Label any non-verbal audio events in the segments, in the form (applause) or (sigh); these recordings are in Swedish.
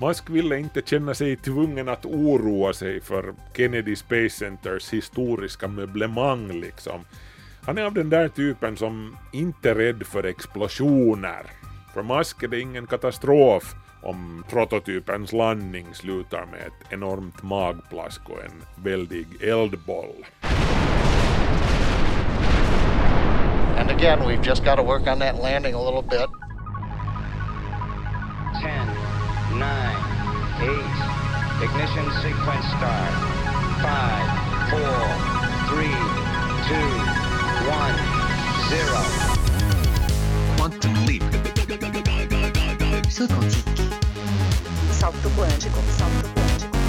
Musk ville inte känna sig tvungen att oroa sig för Kennedy Space Centers historiska möblemang liksom. Han är av den där typen som inte är rädd för explosioner. För Musk är det ingen katastrof om prototypens landning slutar med ett enormt magplask och en väldig eldboll. And again, we've just got to work on that landing a little bit. 10, nine, eight. Ignition sequence start. Five, four, three, two, one, zero. Quantum leap. Salto quântico. Salto quântico.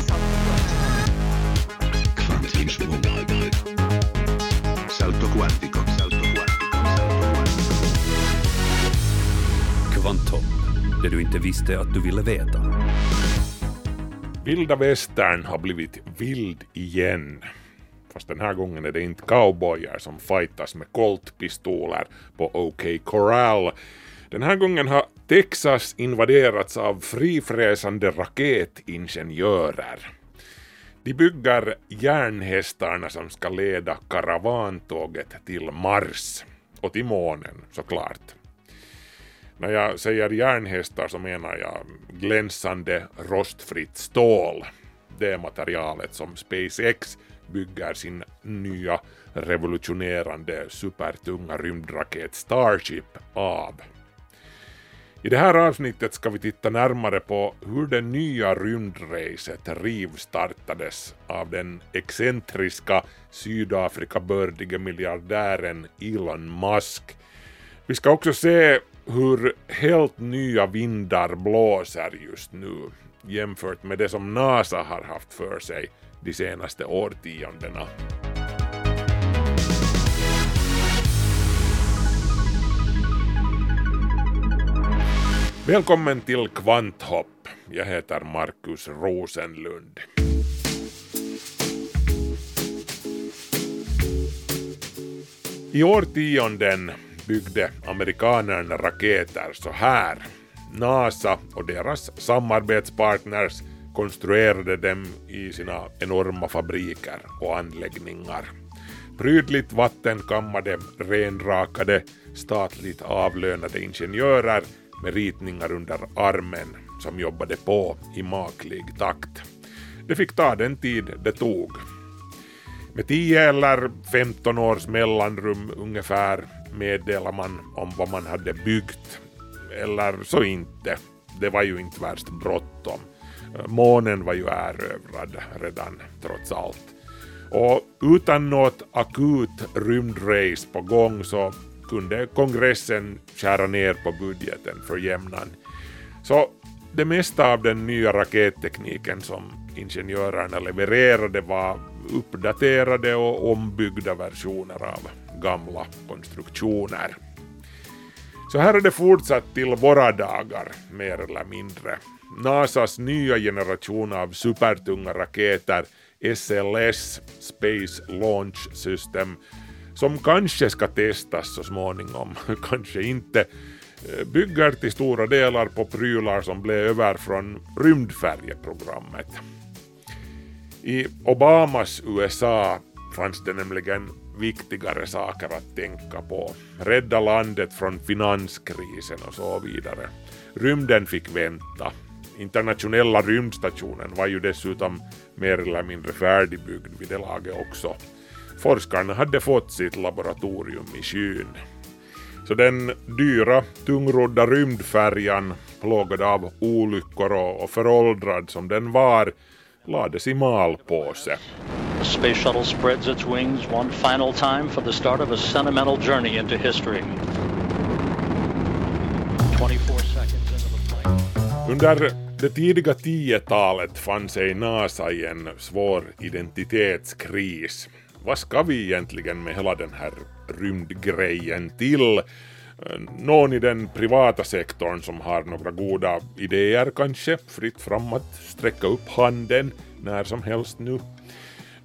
Salto quântico. Quantismo. Salto quântico. Salto quântico. Salto quântico. Quantum. Det du inte visste att du ville veta. Vilda västern har blivit vild igen. Fast den här gången är det inte cowboyer som fightas med koltpistoler på OK Corral. Den här gången har Texas invaderats av frifräsande raketingenjörer. De bygger järnhästarna som ska leda karavantåget till Mars och till månen såklart. När jag säger järnhästar så menar jag glänsande rostfritt stål. Det är materialet som SpaceX bygger sin nya revolutionerande supertunga rymdraket Starship av. I det här avsnittet ska vi titta närmare på hur det nya rymdracet rivstartades av den excentriska Sydafrikabördige miljardären Elon Musk. Vi ska också se hur helt nya vindar blåser just nu jämfört med det som NASA har haft för sig de senaste årtiondena. Välkommen till Kvanthopp. Jag heter Markus Rosenlund. I årtionden byggde amerikanerna raketer så här. NASA och deras samarbetspartners konstruerade dem i sina enorma fabriker och anläggningar. Prydligt vattenkammade, renrakade, statligt avlönade ingenjörer med ritningar under armen som jobbade på i maklig takt. Det fick ta den tid det tog. Med 10 eller 15 års mellanrum ungefär meddelar man om vad man hade byggt. Eller så inte. Det var ju inte värst bråttom. Månen var ju erövrad redan trots allt. Och utan något akut rymdrace på gång så kunde kongressen skära ner på budgeten för jämnan. Så det mesta av den nya rakettekniken som ingenjörerna levererade var uppdaterade och ombyggda versioner av gamla konstruktioner. Så här är det fortsatt till våra dagar, mer eller mindre. NASAs nya generation av supertunga raketer SLS, Space Launch System, som kanske ska testas så småningom, (laughs) kanske inte, eh, bygger till stora delar på prylar som blev över från rymdfärjeprogrammet. I Obamas USA fanns det nämligen viktigare saker att tänka på. Rädda landet från finanskrisen och så vidare. Rymden fick vänta. Internationella rymdstationen var ju dessutom mer eller mindre färdigbyggd vid det laget också. Forskarna hade fått sitt laboratorium i skyn. Så den dyra, tungrodda rymdfärjan, plågad av olyckor och föråldrad som den var, lades i malpåse. The space shuttle spreads its wings one final time for the start of a sentimental journey into history. 24 seconds into the flight. Under det tidiga 10-talet fann sig NASA i en svår identitetskris. Vad ska vi egentligen med hela den här rymdgrejen till? Någon i den privata sektorn som har några goda idéer kanske, fritt fram att sträcka upp handen när som helst nu.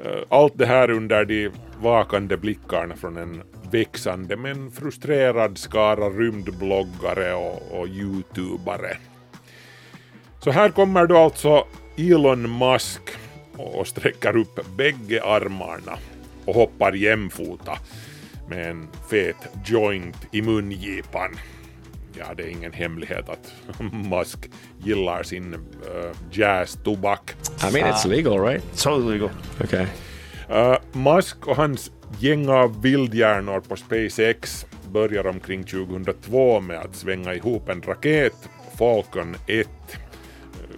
Eh, allt det här under de vakande blickarna från en växande men frustrerad skara rymdbloggare och, och youtubare. Så här kommer då alltså Elon Musk och sträcker upp bägge armarna och hoppar jämfota med en fet joint i mungipan. Ja, det är ingen hemlighet att (laughs) Musk gillar sin uh, jazz-tobak. I mean, it's legal, right? Totally legal. Okay. Uh, Musk och hans gäng av vildhjärnor på SpaceX börjar omkring 2002 med att svänga ihop en raket, Falcon 1,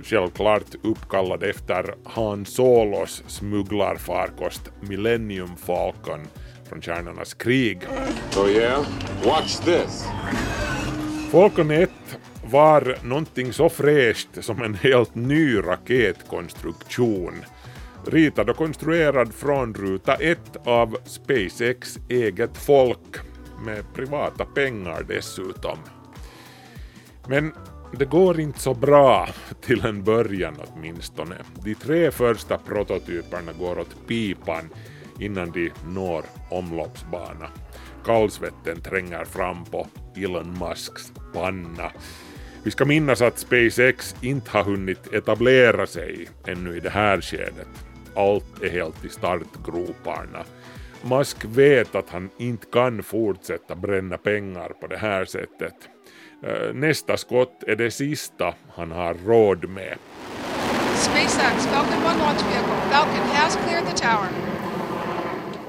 självklart uppkallad efter Han Solos smugglarfarkost Millennium Falcon från Kärnornas krig. Oh yeah? Watch this. Falcon 1 var någonting så fräscht som en helt ny raketkonstruktion. Ritad och konstruerad från ruta 1 av SpaceX eget folk med privata pengar dessutom. Men det går inte så bra till en början åtminstone. De tre första prototyperna går åt pipan innan de når omloppsbana. Kallsvetten tränger fram på Elon Musks panna. Vi ska minnas att SpaceX inte har hunnit etablera sig ännu i det här skedet. Allt är helt i startgroparna. Musk vet att han inte kan fortsätta bränna pengar på det här sättet. Eh, nästa skott är det sista han har råd med. SpaceX Falcon 1 launch vehicle. Falcon has cleared the tower.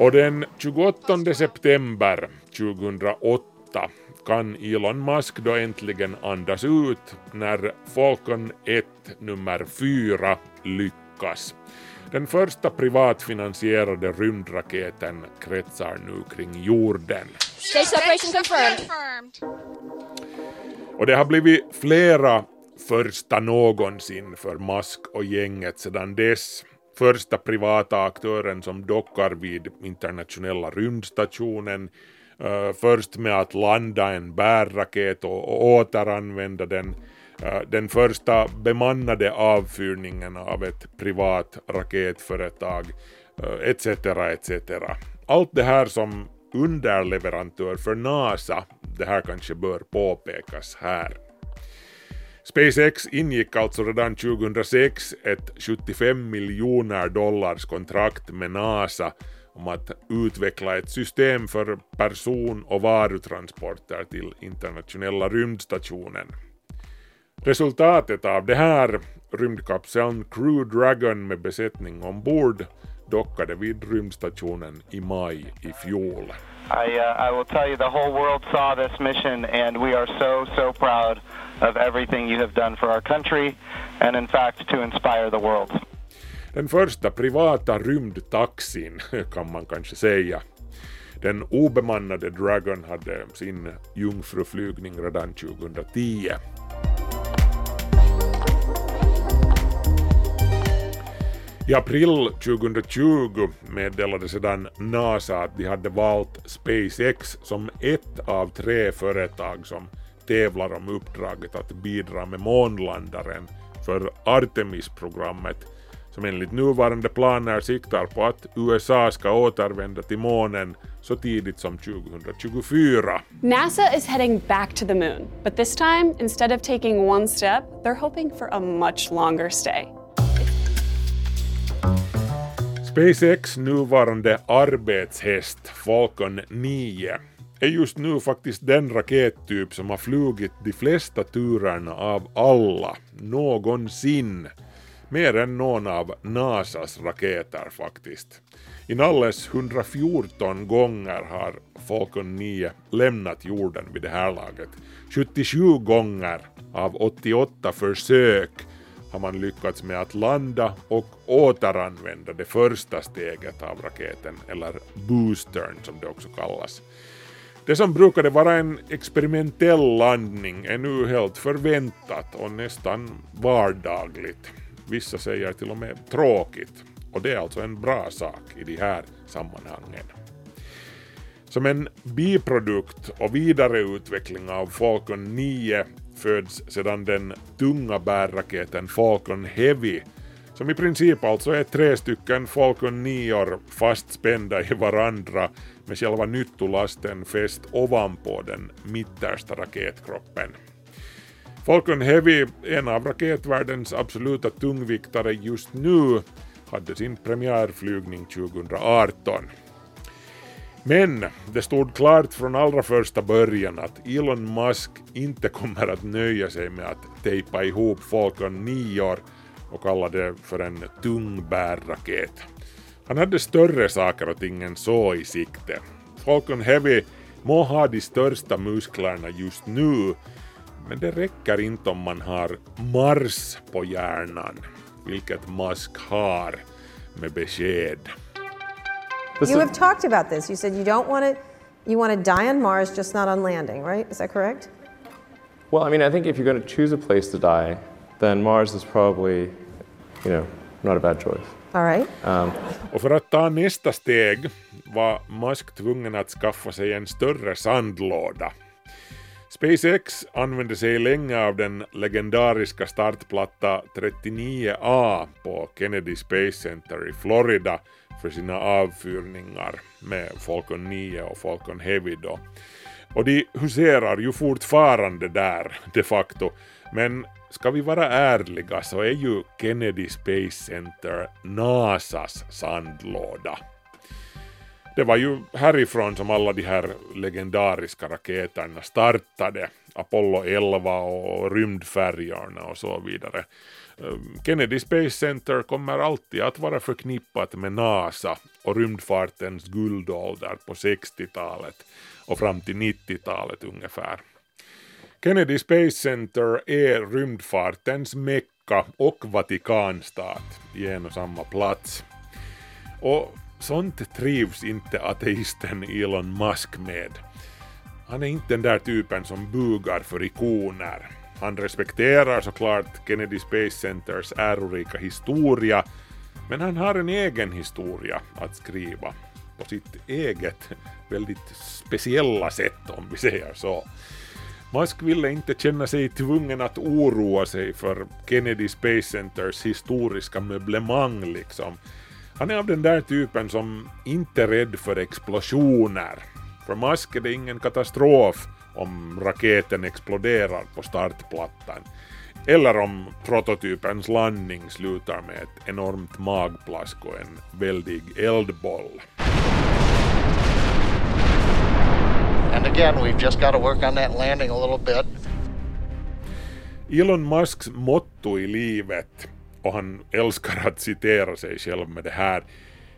Och den 28 september 2008 kan Elon Musk då äntligen andas ut när Falcon 1 nummer 4 lyckas. Den första privatfinansierade rymdraketen kretsar nu kring jorden. Confirmed. Och det har blivit flera första någonsin för Musk och gänget sedan dess. Första privata aktören som dockar vid internationella rymdstationen, eh, först med att landa en bärraket och, återanvända den, eh, den första bemannade avfyrningen av ett privat raketföretag, eh, etc. etc. Allt det här som underleverantör för NASA, det här kanske bör påpekas här. SpaceX ingick alltså redan 2006 ett 75 miljoner dollars kontrakt med NASA om att utveckla ett system för person och varutransporter till internationella rymdstationen. Resultatet av det här, rymdkapseln Crew Dragon med besättning ombord, dockade vid rymdstationen i maj i fjol. I, uh, I will tell you, the whole world saw this mission, and we are so, so proud of everything you have done for our country, and in fact, to inspire the world. Den första privata rymdtaxin (laughs) kan man kanske säga. Den obemannade Dragon hade sin jungfruflygning redan 2010. I april 2020 meddelade sedan NASA att de hade valt SpaceX som ett av tre företag som tävlar om uppdraget att bidra med månlandaren för Artemis-programmet som enligt nuvarande planer siktar på att USA ska återvända till månen så tidigt som 2024. NASA is heading back to the moon, but this time, instead of taking one step, they're hoping for a much longer stay. SpaceX nuvarande arbetshäst Falcon 9 är just nu faktiskt den rakettyp som har flugit de flesta turerna av alla någonsin. Mer än någon av NASAs raketer faktiskt. Inalles 114 gånger har Falcon 9 lämnat jorden vid det här laget. 77 gånger av 88 försök har man lyckats med att landa och återanvända det första steget av raketen, eller boostern som det också kallas. Det som brukade vara en experimentell landning är nu helt förväntat och nästan vardagligt. Vissa säger till och med tråkigt. Och det är alltså en bra sak i de här sammanhangen. Som en biprodukt och vidareutveckling av Falcon 9 föds sedan den tunga bärraketen Falcon Heavy som i princip alltså är tre stycken Falcon 9 fastspända i varandra med själva nyttolasten fäst ovanpå den mittersta raketkroppen. Falcon Heavy, en av raketvärldens absoluta tungviktare just nu, hade sin premiärflygning 2018. Men det stod klart från allra första början att Elon Musk inte kommer att nöja sig med att tejpa ihop Falcon 9 och kalla det för en tung bärraket. Han hade större saker och ting än så i sikte. Falcon Heavy må ha de största musklerna just nu, men det räcker inte om man har Mars på hjärnan, vilket Musk har med besked. You have talked about this. You said you don't want to you want to die on Mars, just not on landing, right? Is that correct? Well, I mean, I think if you're going to choose a place to die, then Mars is probably, you know, not a bad choice. All right. Um, Och för att ta nästa steg var Musk tvungen att skaffa sig en större sandlåda. SpaceX använde sig länge av den legendariska startplatta 39A på Kennedy Space Center i Florida för sina avfyrningar med Falcon 9 och Falcon Heavy då. Och de huserar ju fortfarande där de facto, men ska vi vara ärliga så är ju Kennedy Space Center NASAs sandlåda. Det var ju härifrån som alla de här legendariska raketerna startade. Apollo 11 och rymdfärjorna och så vidare. Ehm, Kennedy Space Center kommer alltid att vara förknippat med NASA och rymdfartens guldålder på 60-talet och fram till 90-talet ungefär. Kennedy Space Center är rymdfartens Mecka och Vatikanstat i en och samma plats. Och sånt trivs inte ateisten Elon Musk med. Han är inte den där typen som bugar för ikoner. Han respekterar såklart Kennedy Space Centers ärorika historia, men han har en egen historia att skriva på sitt eget väldigt speciella sätt om vi säger så. Musk ville inte känna sig tvungen att oroa sig för Kennedy Space Centers historiska möblemang liksom. Han är av den där typen som inte är rädd för explosioner. För Musk är det ingen katastrof om raketen exploderar på startplattan. Eller om prototypens landning slutar med ett enormt magplask och en väldig eldboll. And again, we've just got to work on that landing a little bit. Elon Musks motto i livet, och han älskar att citera sig själv med det här,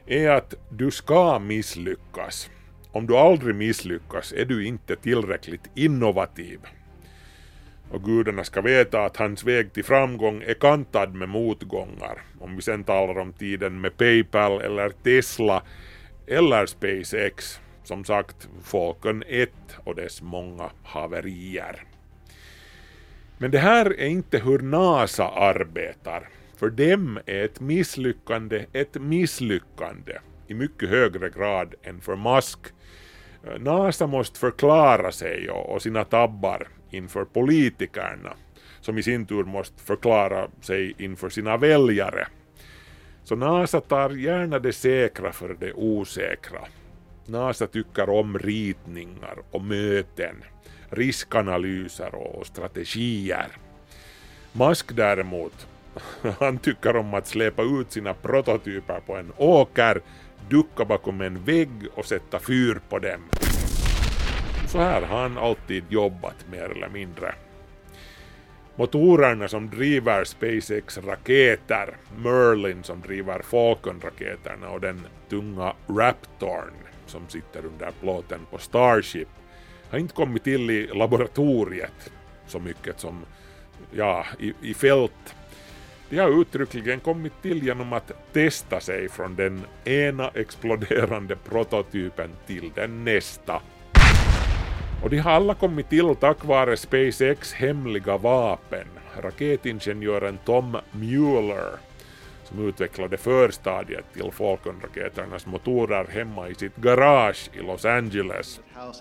är att du ska misslyckas. Om du aldrig misslyckas är du inte tillräckligt innovativ. Och gudarna ska veta att hans väg till framgång är kantad med motgångar. Om vi sen talar om tiden med Paypal eller Tesla eller SpaceX. Som sagt, Falcon 1 och dess många haverier. Men det här är inte hur NASA arbetar. För dem är ett misslyckande ett misslyckande i mycket högre grad än för Musk. Eh, NASA måste förklara sig och sina tabbar inför politikerna, som i sin tur måste förklara sig inför sina väljare. Så NASA tar gärna det säkra för det osäkra. NASA tycker om ritningar och möten, riskanalyser och strategier. Musk däremot, (laughs) han tycker om att släpa ut sina prototyper på en åker, ducka bakom en vägg och sätta fyr på dem. Så här har han alltid jobbat mer eller mindre. Motorerna som driver SpaceX raketer, Merlin som driver Falcon-raketerna och den tunga Raptorn som sitter under plåten på Starship har inte kommit till i laboratoriet så mycket som ja, i, i fält. De har uttryckligen kommit till genom att testa sig från den ena exploderande prototypen till den nästa. Och de har alla kommit till tack vare SpaceX hemliga vapen, raketingenjören Tom Mueller som utvecklade förstadiet till Falcon-raketernas motorer hemma i sitt garage i Los Angeles.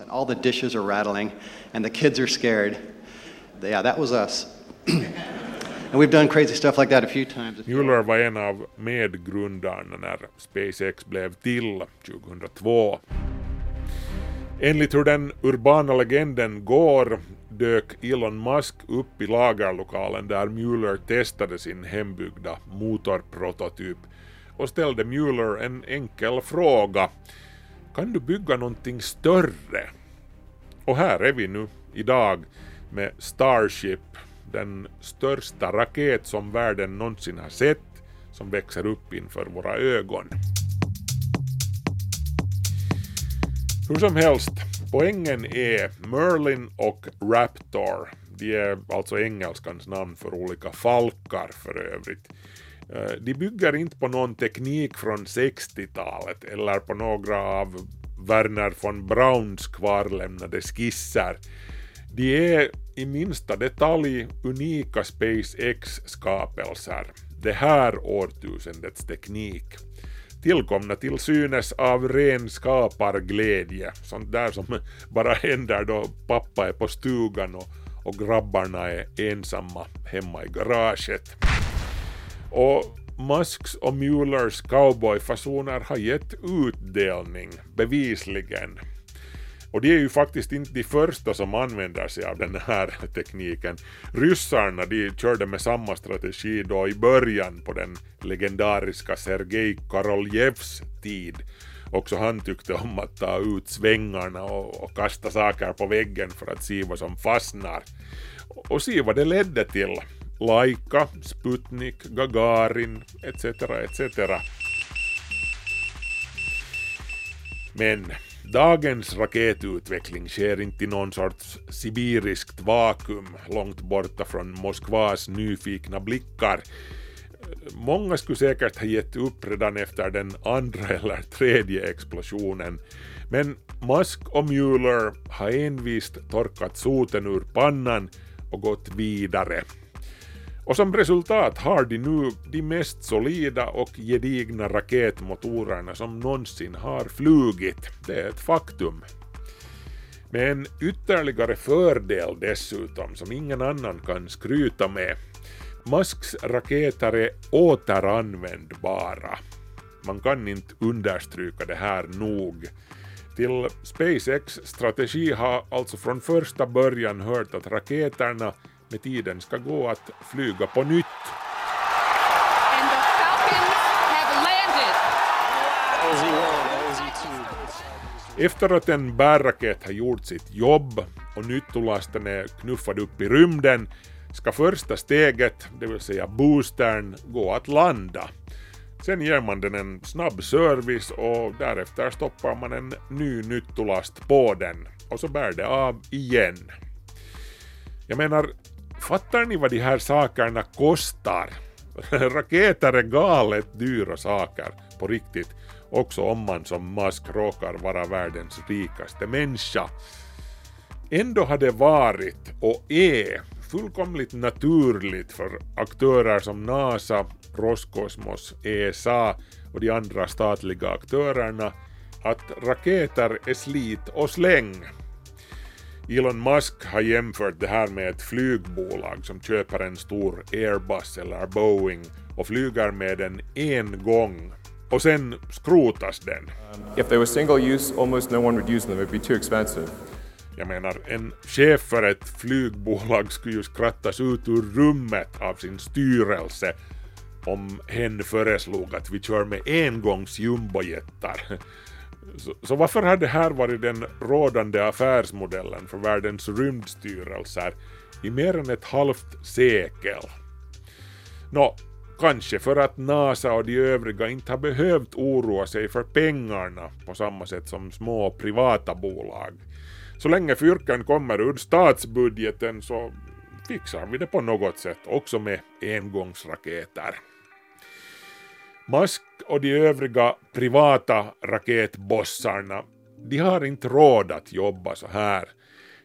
All the dishes are rattling and the kids are scared. Yeah, that was us. (clears throat) and we've done crazy stuff like that a few times. Mueller var en av medgrundarna när SpaceX blev till 2002. Enligt hur den urbana legenden går dök Elon Musk upp i lagerlokalen där Mueller testade sin hembyggda motorprototyp och ställde Mueller en enkel fråga. Kan du bygga någonting större? Och här är vi nu idag med Starship, den största raket som världen någonsin har sett, som växer upp inför våra ögon. Hur som helst, poängen är Merlin och Raptor. De är alltså engelskans namn för olika falkar för övrigt. Eh, de bygger inte på någon teknik från 60-talet eller på några av Werner von Brauns kvarlämnade skisser. De är i minsta detalj unika SpaceX-skapelser, det här årtusendets teknik tillkomna till synes av ren skaparglädje, sånt där som bara händer då pappa är på stugan och, och grabbarna är ensamma hemma i garaget. Och Musks och Muellers cowboyfasoner har gett utdelning, bevisligen. Och de är ju faktiskt inte de första som använder sig av den här tekniken. Ryssarna de körde med samma strategi då i början på den legendariska Sergej Koroljevs tid. Också han tyckte om att ta ut svängarna och, och kasta saker på väggen för att se vad som fastnar. Och se vad det ledde till. Laika, Sputnik, Gagarin etc. etc. Men dagens raketutveckling sker inte i någon sorts sibiriskt vakuum långt borta från Moskvas nyfikna blickar. Många skulle säkert ha gett upp redan efter den andra (laughs) eller tredje explosionen. Men Musk och Mueller har envist torkat soten ur pannan och gått vidare. Och som resultat har de nu de mest solida och gedigna raketmotorerna som någonsin har flugit. Det är ett faktum. Med en ytterligare fördel dessutom som ingen annan kan skryta med. Musks raketer är återanvändbara. Man kan inte understryka det här nog. Till SpaceX strategi har alltså från första början hört att raketerna med tiden ska gå att flyga på nytt. Efter att en bärraket har gjort sitt jobb och nyttolasten är knuffad upp i rymden ska första steget, det vill säga boostern, gå att landa. Sen ger man den en snabb service och därefter stoppar man en ny nyttolast på den och så bär det av igen. Jag menar, Fattar ni vad de här sakerna kostar? (laughs) Raketer är galet dyra saker, på riktigt, också om man som Musk råkar vara världens rikaste människa. Ändå har det varit och är fullkomligt naturligt för aktörer som NASA, Roskosmos, ESA och de andra statliga aktörerna att raketer är slit och släng Elon Musk har jämfört det här med ett flygbolag som köper en stor Airbus eller Boeing och flyger med den en gång och sen skrotas den. If they were single use, almost no one would use them. It would be too expensive. Jag menar, en chef för ett flygbolag skulle ju skrattas ut ur rummet av sin styrelse om hen föreslog att vi kör med engångs jumbojettar. Så, så, varför har det här varit den rådande affärsmodellen för världens rymdstyrelser i mer än ett halvt sekel? Nå, kanske för att NASA och de övriga inte har behövt oroa sig för pengarna på samma sätt som små privata bolag. Så länge fyrkan kommer ur statsbudgeten så fixar vi det på något sätt också med engångsraketer. Musk och de övriga privata raketbossarna, de har inte råd att jobba så här.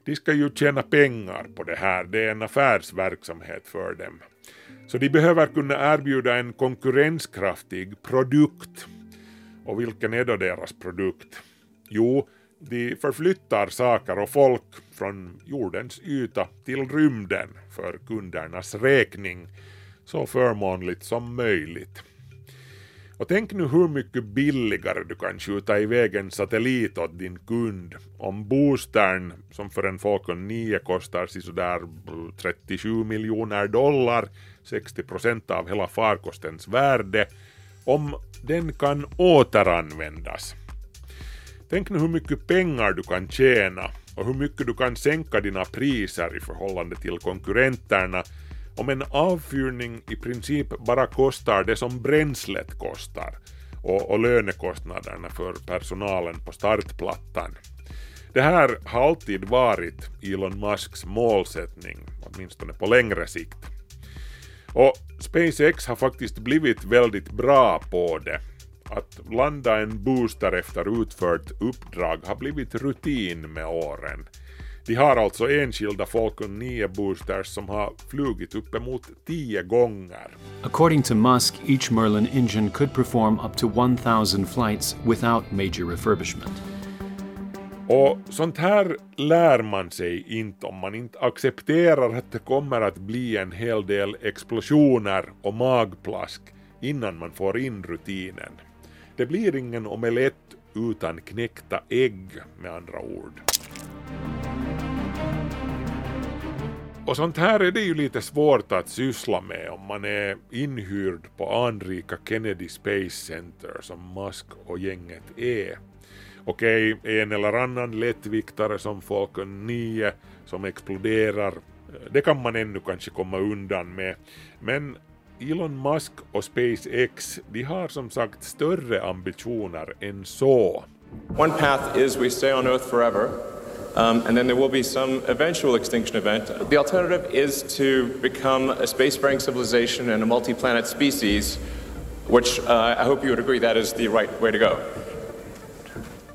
De ska ju tjäna pengar på det här, det är en affärsverksamhet för dem. Så de behöver kunna erbjuda en konkurrenskraftig produkt. Och vilken är då deras produkt? Jo, de förflyttar saker och folk från jordens yta till rymden för kundernas räkning så förmånligt som möjligt. Och tänk nu hur mycket billigare du kan skjuta iväg en satellit åt din kund om boostern, som för en Falcon 9 kostar sådär 37 miljoner dollar, 60 procent av hela farkostens värde, om den kan återanvändas. Tänk nu hur mycket pengar du kan tjäna och hur mycket du kan sänka dina priser i förhållande till konkurrenterna om en avfyrning i princip bara kostar det som bränslet kostar och, och lönekostnaderna för personalen på startplattan. Det här har alltid varit Elon Musks målsättning, åtminstone på längre sikt. Och SpaceX har faktiskt blivit väldigt bra på det. Att landa en booster efter utfört uppdrag har blivit rutin med åren. De har alltså enskilda Falcon 9 boosters som har flugit uppemot 10 gånger. According to Musk, each Merlin engine could perform up to 1000 flights without major refurbishment. Och sånt här lär man sig inte om man inte accepterar att det kommer att bli en hel del explosioner och magplask innan man får in rutinen. Det blir ingen omelett utan knäckta ägg med andra ord. Och sånt här är det ju lite svårt att syssla med om man är inhyrd på anrika Kennedy Space Center som Musk och gänget är. Okej, en eller annan lättviktare som Falcon 9 som exploderar, det kan man ännu kanske komma undan med. Men Elon Musk och SpaceX, de har som sagt större ambitioner än så. One path is we stay on Earth forever. Um, and then there will be some eventual extinction event. The alternative is to become a spacefaring civilization and a multi-planet species, which uh, I hope you would agree that is the right way to go.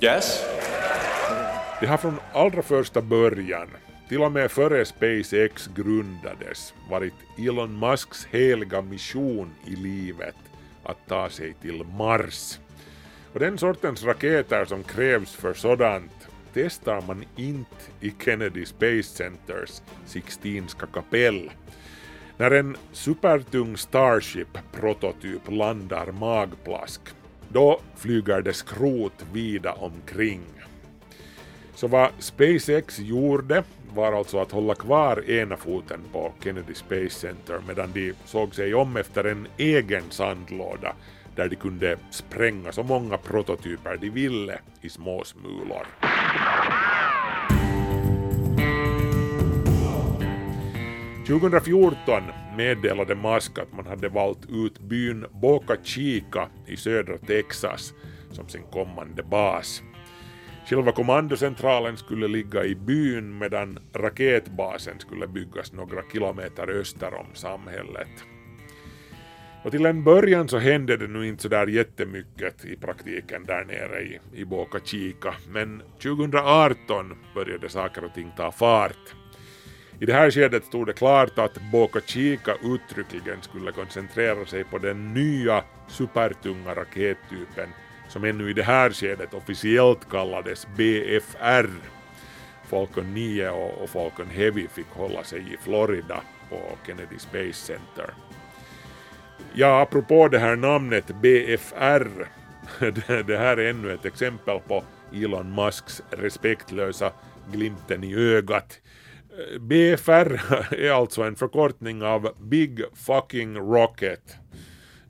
Yes? Det har från allra första början, till och med före SpaceX grundades, varit Elon Musks heliga mission i livet att ta sig till Mars. Och den sortens raketer som krävs för sådant testar man inte i Kennedy Space Centers Sixtinska kapell. När en supertung Starship-prototyp landar magplask, då flyger det skrot vida omkring. Så vad SpaceX gjorde var alltså att hålla kvar ena foten på Kennedy Space Center medan de såg sig om efter en egen sandlåda där de kunde spränga så många prototyper de ville i små smulor. 2014 meddelade Musk att man hade valt ut byn Boca Chica i södra Texas som sin kommande bas. Själva kommandocentralen skulle ligga i byn medan raketbasen skulle byggas några kilometer öster om samhället. Och till en början så hände det nu inte sådär jättemycket i praktiken där nere i, i Boca Chica, men 2018 började saker och ting ta fart. I det här skedet stod det klart att Boca Chica uttryckligen skulle koncentrera sig på den nya supertunga rakettypen som ännu i det här skedet officiellt kallades BFR. Falcon 9 och Falcon Heavy fick hålla sig i Florida på Kennedy Space Center. Ja, apropå det här namnet BFR, (laughs) det här är ännu ett exempel på Elon Musks respektlösa glimten i ögat. BFR (laughs) är alltså en förkortning av Big Fucking Rocket,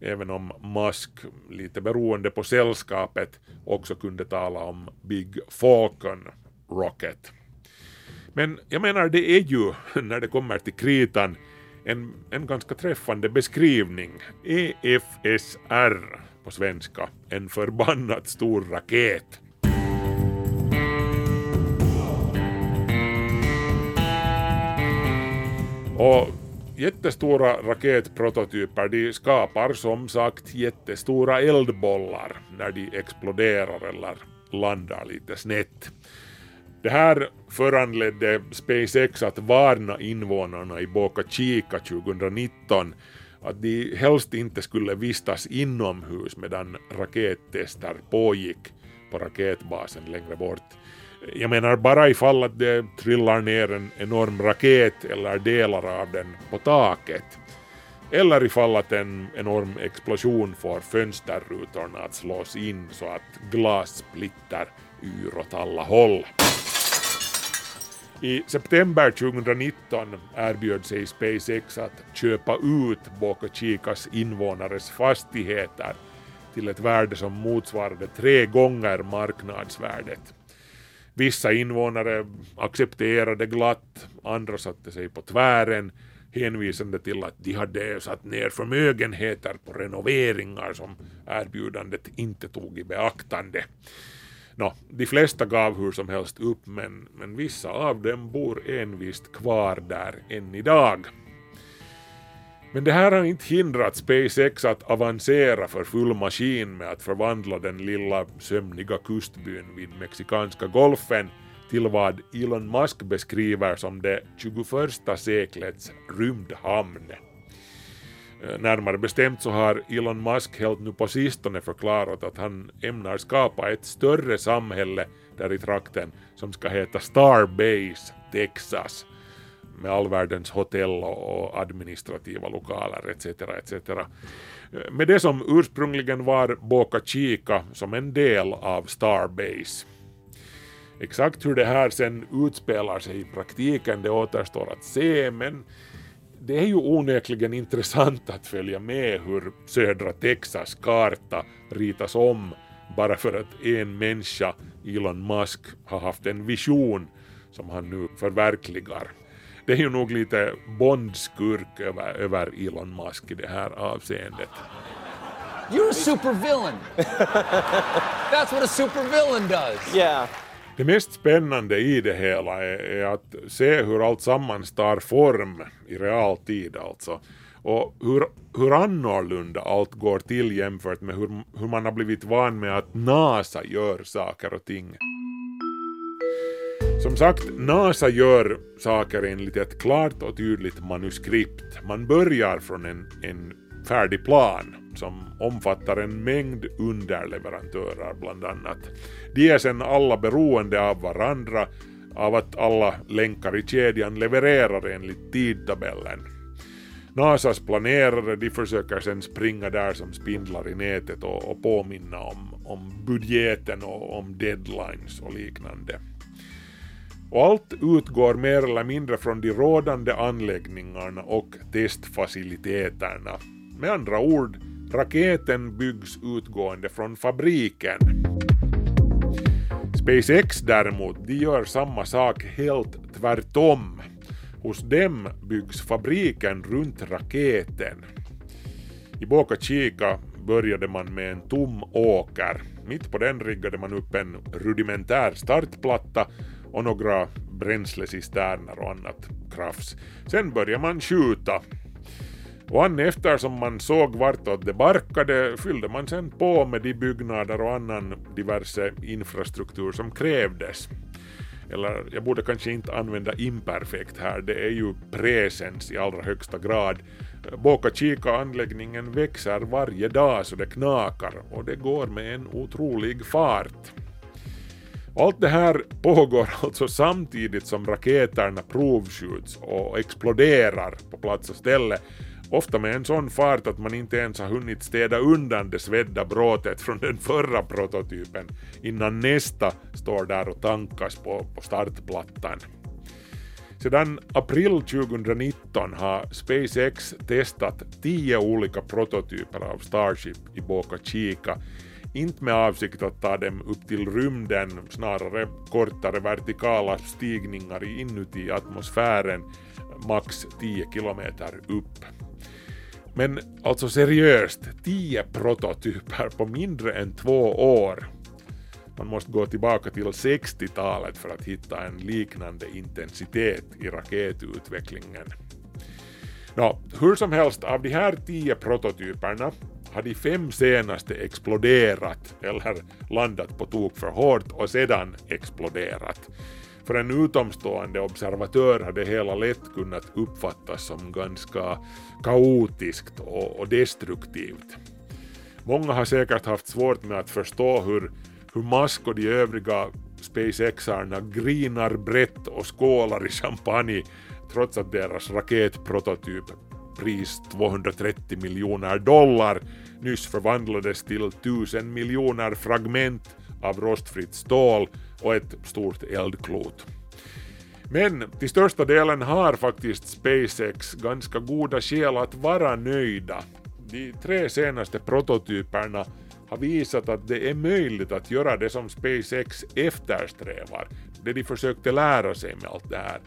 även om Musk, lite beroende på sällskapet, också kunde tala om Big Falcon Rocket. Men jag menar, det är ju, (laughs) när det kommer till kritan, en, en ganska träffande beskrivning. EFSR på svenska, en förbannat stor raket. Och jättestora raketprototyper de skapar som sagt jättestora eldbollar när de exploderar eller landar lite snett. Det här föranledde SpaceX att varna invånarna i Boca Chica 2019 att de helst inte skulle vistas inomhus medan rakettester pågick på raketbasen längre bort. Jag menar bara ifall att det trillar ner en enorm raket eller delar av den på taket. eller ifall att en enorm explosion får fönsterrutorna att slås in så att glas splitter yr åt alla håll. I september 2019 erbjöd sig SpaceX att köpa ut Boca Chicas invånares fastigheter till ett värde som motsvarade tre gånger marknadsvärdet. Vissa invånare accepterade glatt, andra satte sig på tvären hänvisande till att de hade satt ner förmögenheter på renoveringar som erbjudandet inte tog i beaktande. Nå, de flesta gav hur som helst upp men, men vissa av dem bor envist kvar där än idag. Men det här har inte hindrat SpaceX att avancera för full maskin med att förvandla den lilla sömniga kustbyn vid mexikanska golfen till vad Elon Musk beskriver som det 21 seklets rymdhamn. Eh, närmare bestämt så har Elon Musk helt nu på sistone förklarat att han ämnar skapa ett större samhälle där i trakten som ska heta Starbase, Texas med all världens hotell och administrativa lokaler etc. etc. Eh, med det som ursprungligen var Boca Chica som en del av Starbase. Exakt hur det här sen utspelar sig i praktiken det återstår att se men det är ju onekligen intressant att följa med hur södra Texas karta ritas om bara för att en människa, Elon Musk, har haft en vision som han nu förverkligar. Det är ju nog lite Bond-skurk över, över Elon Musk i det här avseendet. You're a supervillain. That's what a supervillain does. Yeah. Det mest spännande i det hela är, är, att se hur allt sammans tar form i realtid alltså. Och hur, hur annorlunda allt går till jämfört med hur, hur man har blivit van med att NASA gör saker och ting. Som sagt, NASA gör saker enligt ett klart och tydligt manuskript. Man börjar från en, en färdig plan som omfattar en mängd underleverantörer bland annat. De är sen alla beroende av varandra av att alla länkar i kedjan levererar enligt tidtabellen. NASAs planerare de försöker sen springa där som spindlar i nätet och, och påminna om, om budgeten och om deadlines och liknande. Och allt utgår mer eller mindre från de rådande anläggningarna och testfaciliteterna. Med andra ord, raketen byggs utgående från fabriken. SpaceX däremot, de gör samma sak helt tvärtom. Hos dem byggs fabriken runt raketen. I Boca Chica började man med en tom åker. Mitt på den riggade man upp en rudimentär startplatta och några bränslecisterner och annat krafs. Sen började man skjuta. Och an eftersom man såg vartåt det barkade fyllde man sen på med de byggnader och annan diverse infrastruktur som krävdes. Eller jag borde kanske inte använda imperfekt här, det är ju presens i allra högsta grad. Boka Chica-anläggningen växer varje dag så det knakar och det går med en otrolig fart. Allt det här pågår alltså samtidigt som raketerna provskjuts och exploderar på plats och ställe, ofta med en sån fart att man inte ens har hunnit städa undan det svedda bråtet från den förra prototypen innan nästa står där och tankas på, på startplattan. Sedan april 2019 har SpaceX testat tio olika prototyper av Starship i Boca Chica inte med avsikt att ta dem upp till rymden, snarare kortare vertikala stigningar inuti atmosfären, max 10 kilometer upp. Men alltså seriöst, 10 prototyper på mindre än två år. Man måste gå tillbaka till 60-talet för att hitta en liknande intensitet i raketutvecklingen. Nå, hur som helst, av de här tio prototyperna har de fem senaste exploderat eller landat på tok för hårt och sedan exploderat. För en utomstående observatör hade hela lätt kunnat uppfattas som ganska kaotiskt och, destruktivt. Många har säkert haft svårt med att förstå hur, hur Musk och de övriga SpaceXarna grinar brett och skålar i champagne trots att deras raketprototyp pris 230 miljoner dollar nyss förvandlades till 1000 miljoner fragment av rostfritt stål och ett stort eldklot. Men till största delen har faktiskt SpaceX ganska goda skäl att vara nöjda. De tre senaste prototyperna har visat att det är möjligt att göra det som SpaceX eftersträvar, det de försökte lära sig med allt det här.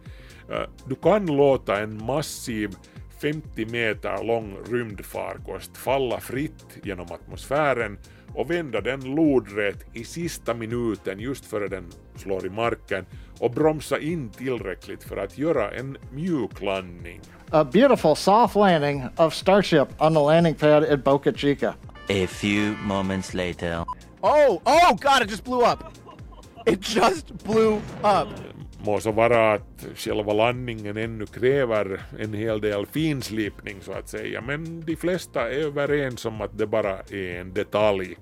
Eh, du kan låta en massiv 50 meter lång rymdfarkost falla fritt genom atmosfären och vända den lodrätt i sista minuten just före den slår i marken och bromsa in tillräckligt för att göra en mjuklandning. A beautiful soft landing of Starship on the landing pad at Boca Chica. A few moments later. Oh, oh god, it just blew up. It just blew up. Må så vara att själva landningen ännu kräver en hel del finslipning så att säga, men de flesta är överens om att det bara är en detalj.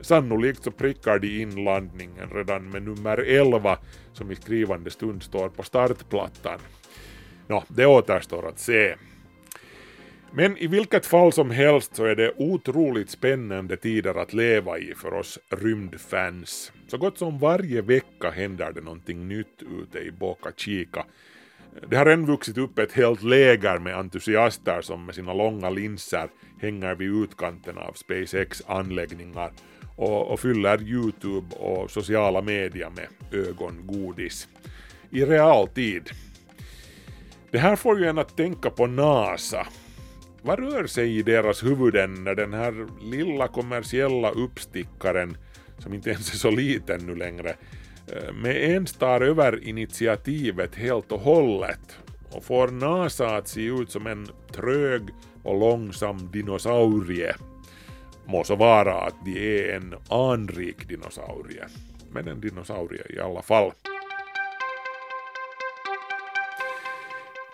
Sannolikt så prickar de in landningen redan med nummer 11 som i skrivande stund står på startplattan. Nå, det återstår att se. Men i vilket fall som helst så är det otroligt spännande tider att leva i för oss rymdfans. Så gott som varje vecka händer det någonting nytt ute i Boca Chica. Det har än vuxit upp ett helt läger med entusiaster som med sina långa linser hänger vid utkanten av SpaceX anläggningar och, och fyller Youtube och sociala medier med ögongodis. I realtid. Det här får ju en att tänka på NASA vad rör sig i deras huvuden när den här lilla kommersiella uppstickaren, som inte ens är så liten nu längre, eh, med ens tar över initiativet helt och hållet och får NASA att se ut som en trög och långsam dinosaurie. Må så vara att de är en anrik dinosaurie, men en dinosaurie i alla fall.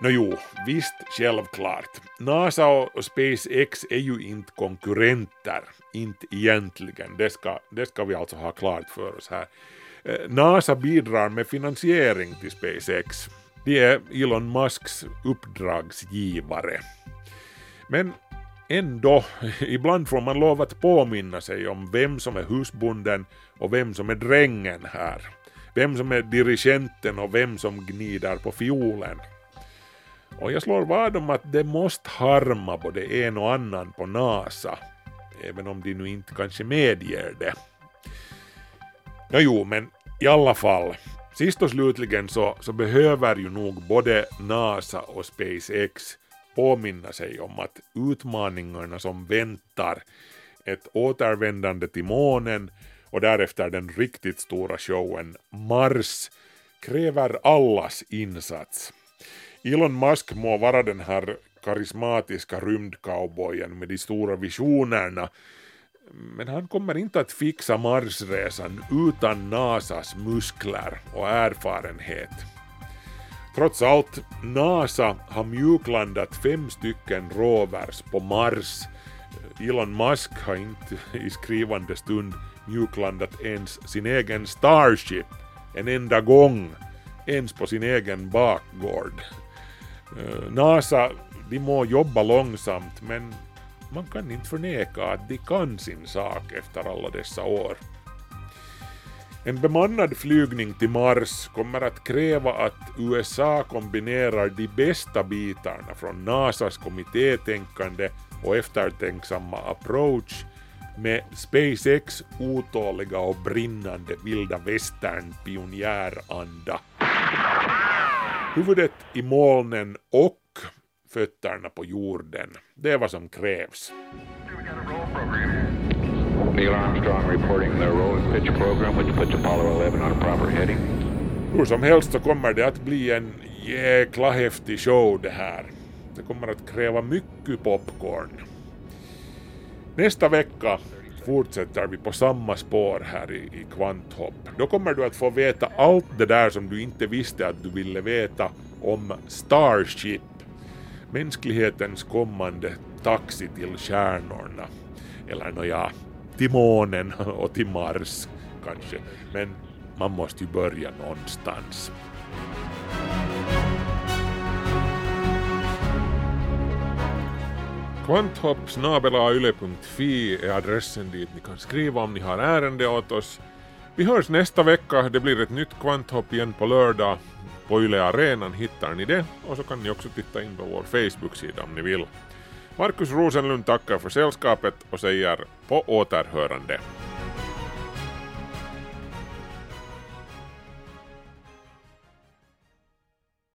Nå jo, visst självklart. NASA och SpaceX är ju inte konkurrenter, inte egentligen. Det ska, det ska vi alltså ha klart för oss här. Eh, NASA bidrar med finansiering till SpaceX. De är Elon Musks uppdragsgivare. Men ändå, (laughs) ibland får man lov att påminna sig om vem som är husbonden och vem som är drängen här. Vem som är dirigenten och vem som gnider på fiolen. Och jag slår vad om att det måste harma både en och annan på NASA, även om de nu inte kanske medger det. Ja, jo, men i alla fall, sist och slutligen så, så behöver ju nog både NASA och SpaceX påminna sig om att utmaningarna som väntar, ett återvändande till månen och därefter den riktigt stora showen Mars, kräver allas insats. Elon Musk må vara den här karismatiska rymdcowboyen med de stora visionerna, men han kommer inte att fixa Marsresan utan NASAs muskler och erfarenhet. Trots allt, NASA har mjuklandat fem stycken rovers på Mars. Elon Musk har inte i skrivande stund mjuklandat ens sin egen Starship en enda gång, ens på sin egen bakgård. Eh, NASA, de må jobba långsamt men man kan inte förneka att de kan sin sak efter alla dessa år. En bemannad flygning till Mars kommer att kräva att USA kombinerar de bästa bitarna från NASAs kommittétänkande och eftertänksamma approach med SpaceX otåliga och brinnande vilda västern pionjäranda huvudet i molnen och fötterna på jorden. Det är vad som krävs. Neil Armstrong reporting the roll and pitch program which puts Apollo 11 on a proper heading. Hur som helst så kommer det att bli en jäkla häftig show det här. Det kommer att kräva mycket popcorn. Nästa vecka fortsätter vi på samma spår här i, i Kvanthopp. Då kommer du att få veta allt det där som du inte visste att du ville veta om Starship, mänsklighetens kommande taxi till stjärnorna. Eller nåja, till månen (laughs) och till Mars kanske. Men man måste ju börja någonstans. Kvanthopp.yle.fi är adressen dit ni kan skriva om ni har ärende åt oss. Vi hörs nästa vecka, det blir ett nytt Kvanthopp igen på lördag. På Yle Arenan hittar ni det och så kan ni också titta in på vår Facebook-sida om ni vill. Markus Rosenlund tackar för sällskapet och säger på återhörande.